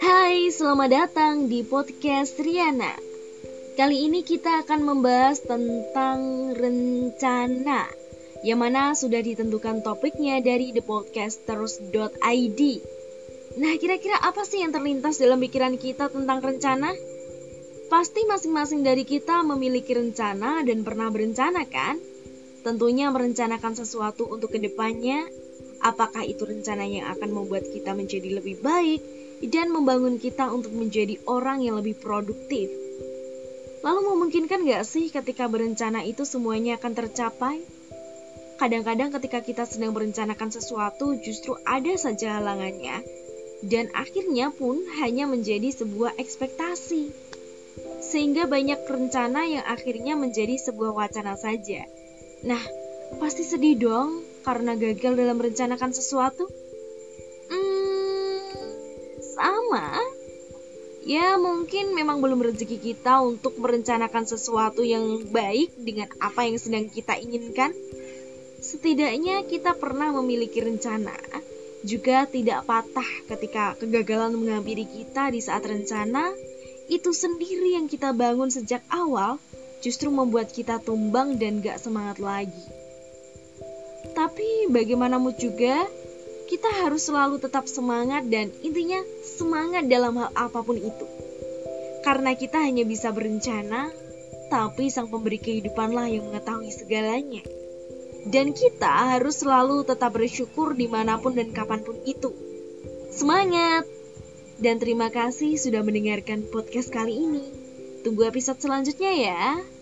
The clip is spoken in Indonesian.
Hai, selamat datang di podcast Riana. Kali ini kita akan membahas tentang rencana yang mana sudah ditentukan topiknya dari thepodcasters.id. Nah, kira-kira apa sih yang terlintas dalam pikiran kita tentang rencana? Pasti masing-masing dari kita memiliki rencana dan pernah berencana kan? Tentunya merencanakan sesuatu untuk ke depannya, apakah itu rencana yang akan membuat kita menjadi lebih baik dan membangun kita untuk menjadi orang yang lebih produktif. Lalu memungkinkan gak sih ketika berencana itu semuanya akan tercapai? Kadang-kadang ketika kita sedang merencanakan sesuatu justru ada saja halangannya dan akhirnya pun hanya menjadi sebuah ekspektasi. Sehingga banyak rencana yang akhirnya menjadi sebuah wacana saja. Nah, pasti sedih dong karena gagal dalam merencanakan sesuatu. sama ya mungkin memang belum rezeki kita untuk merencanakan sesuatu yang baik dengan apa yang sedang kita inginkan setidaknya kita pernah memiliki rencana juga tidak patah ketika kegagalan menghampiri kita di saat rencana itu sendiri yang kita bangun sejak awal justru membuat kita tumbang dan gak semangat lagi. Tapi bagaimanapun juga, kita harus selalu tetap semangat dan intinya semangat dalam hal apa pun itu. Karena kita hanya bisa berencana, tapi sang pemberi kehidupanlah yang mengetahui segalanya. Dan kita harus selalu tetap bersyukur di mana pun dan kapan pun itu. Semangat! Dan terima kasih sudah mendengarkan podcast kali ini. Tunggu episode selanjutnya ya.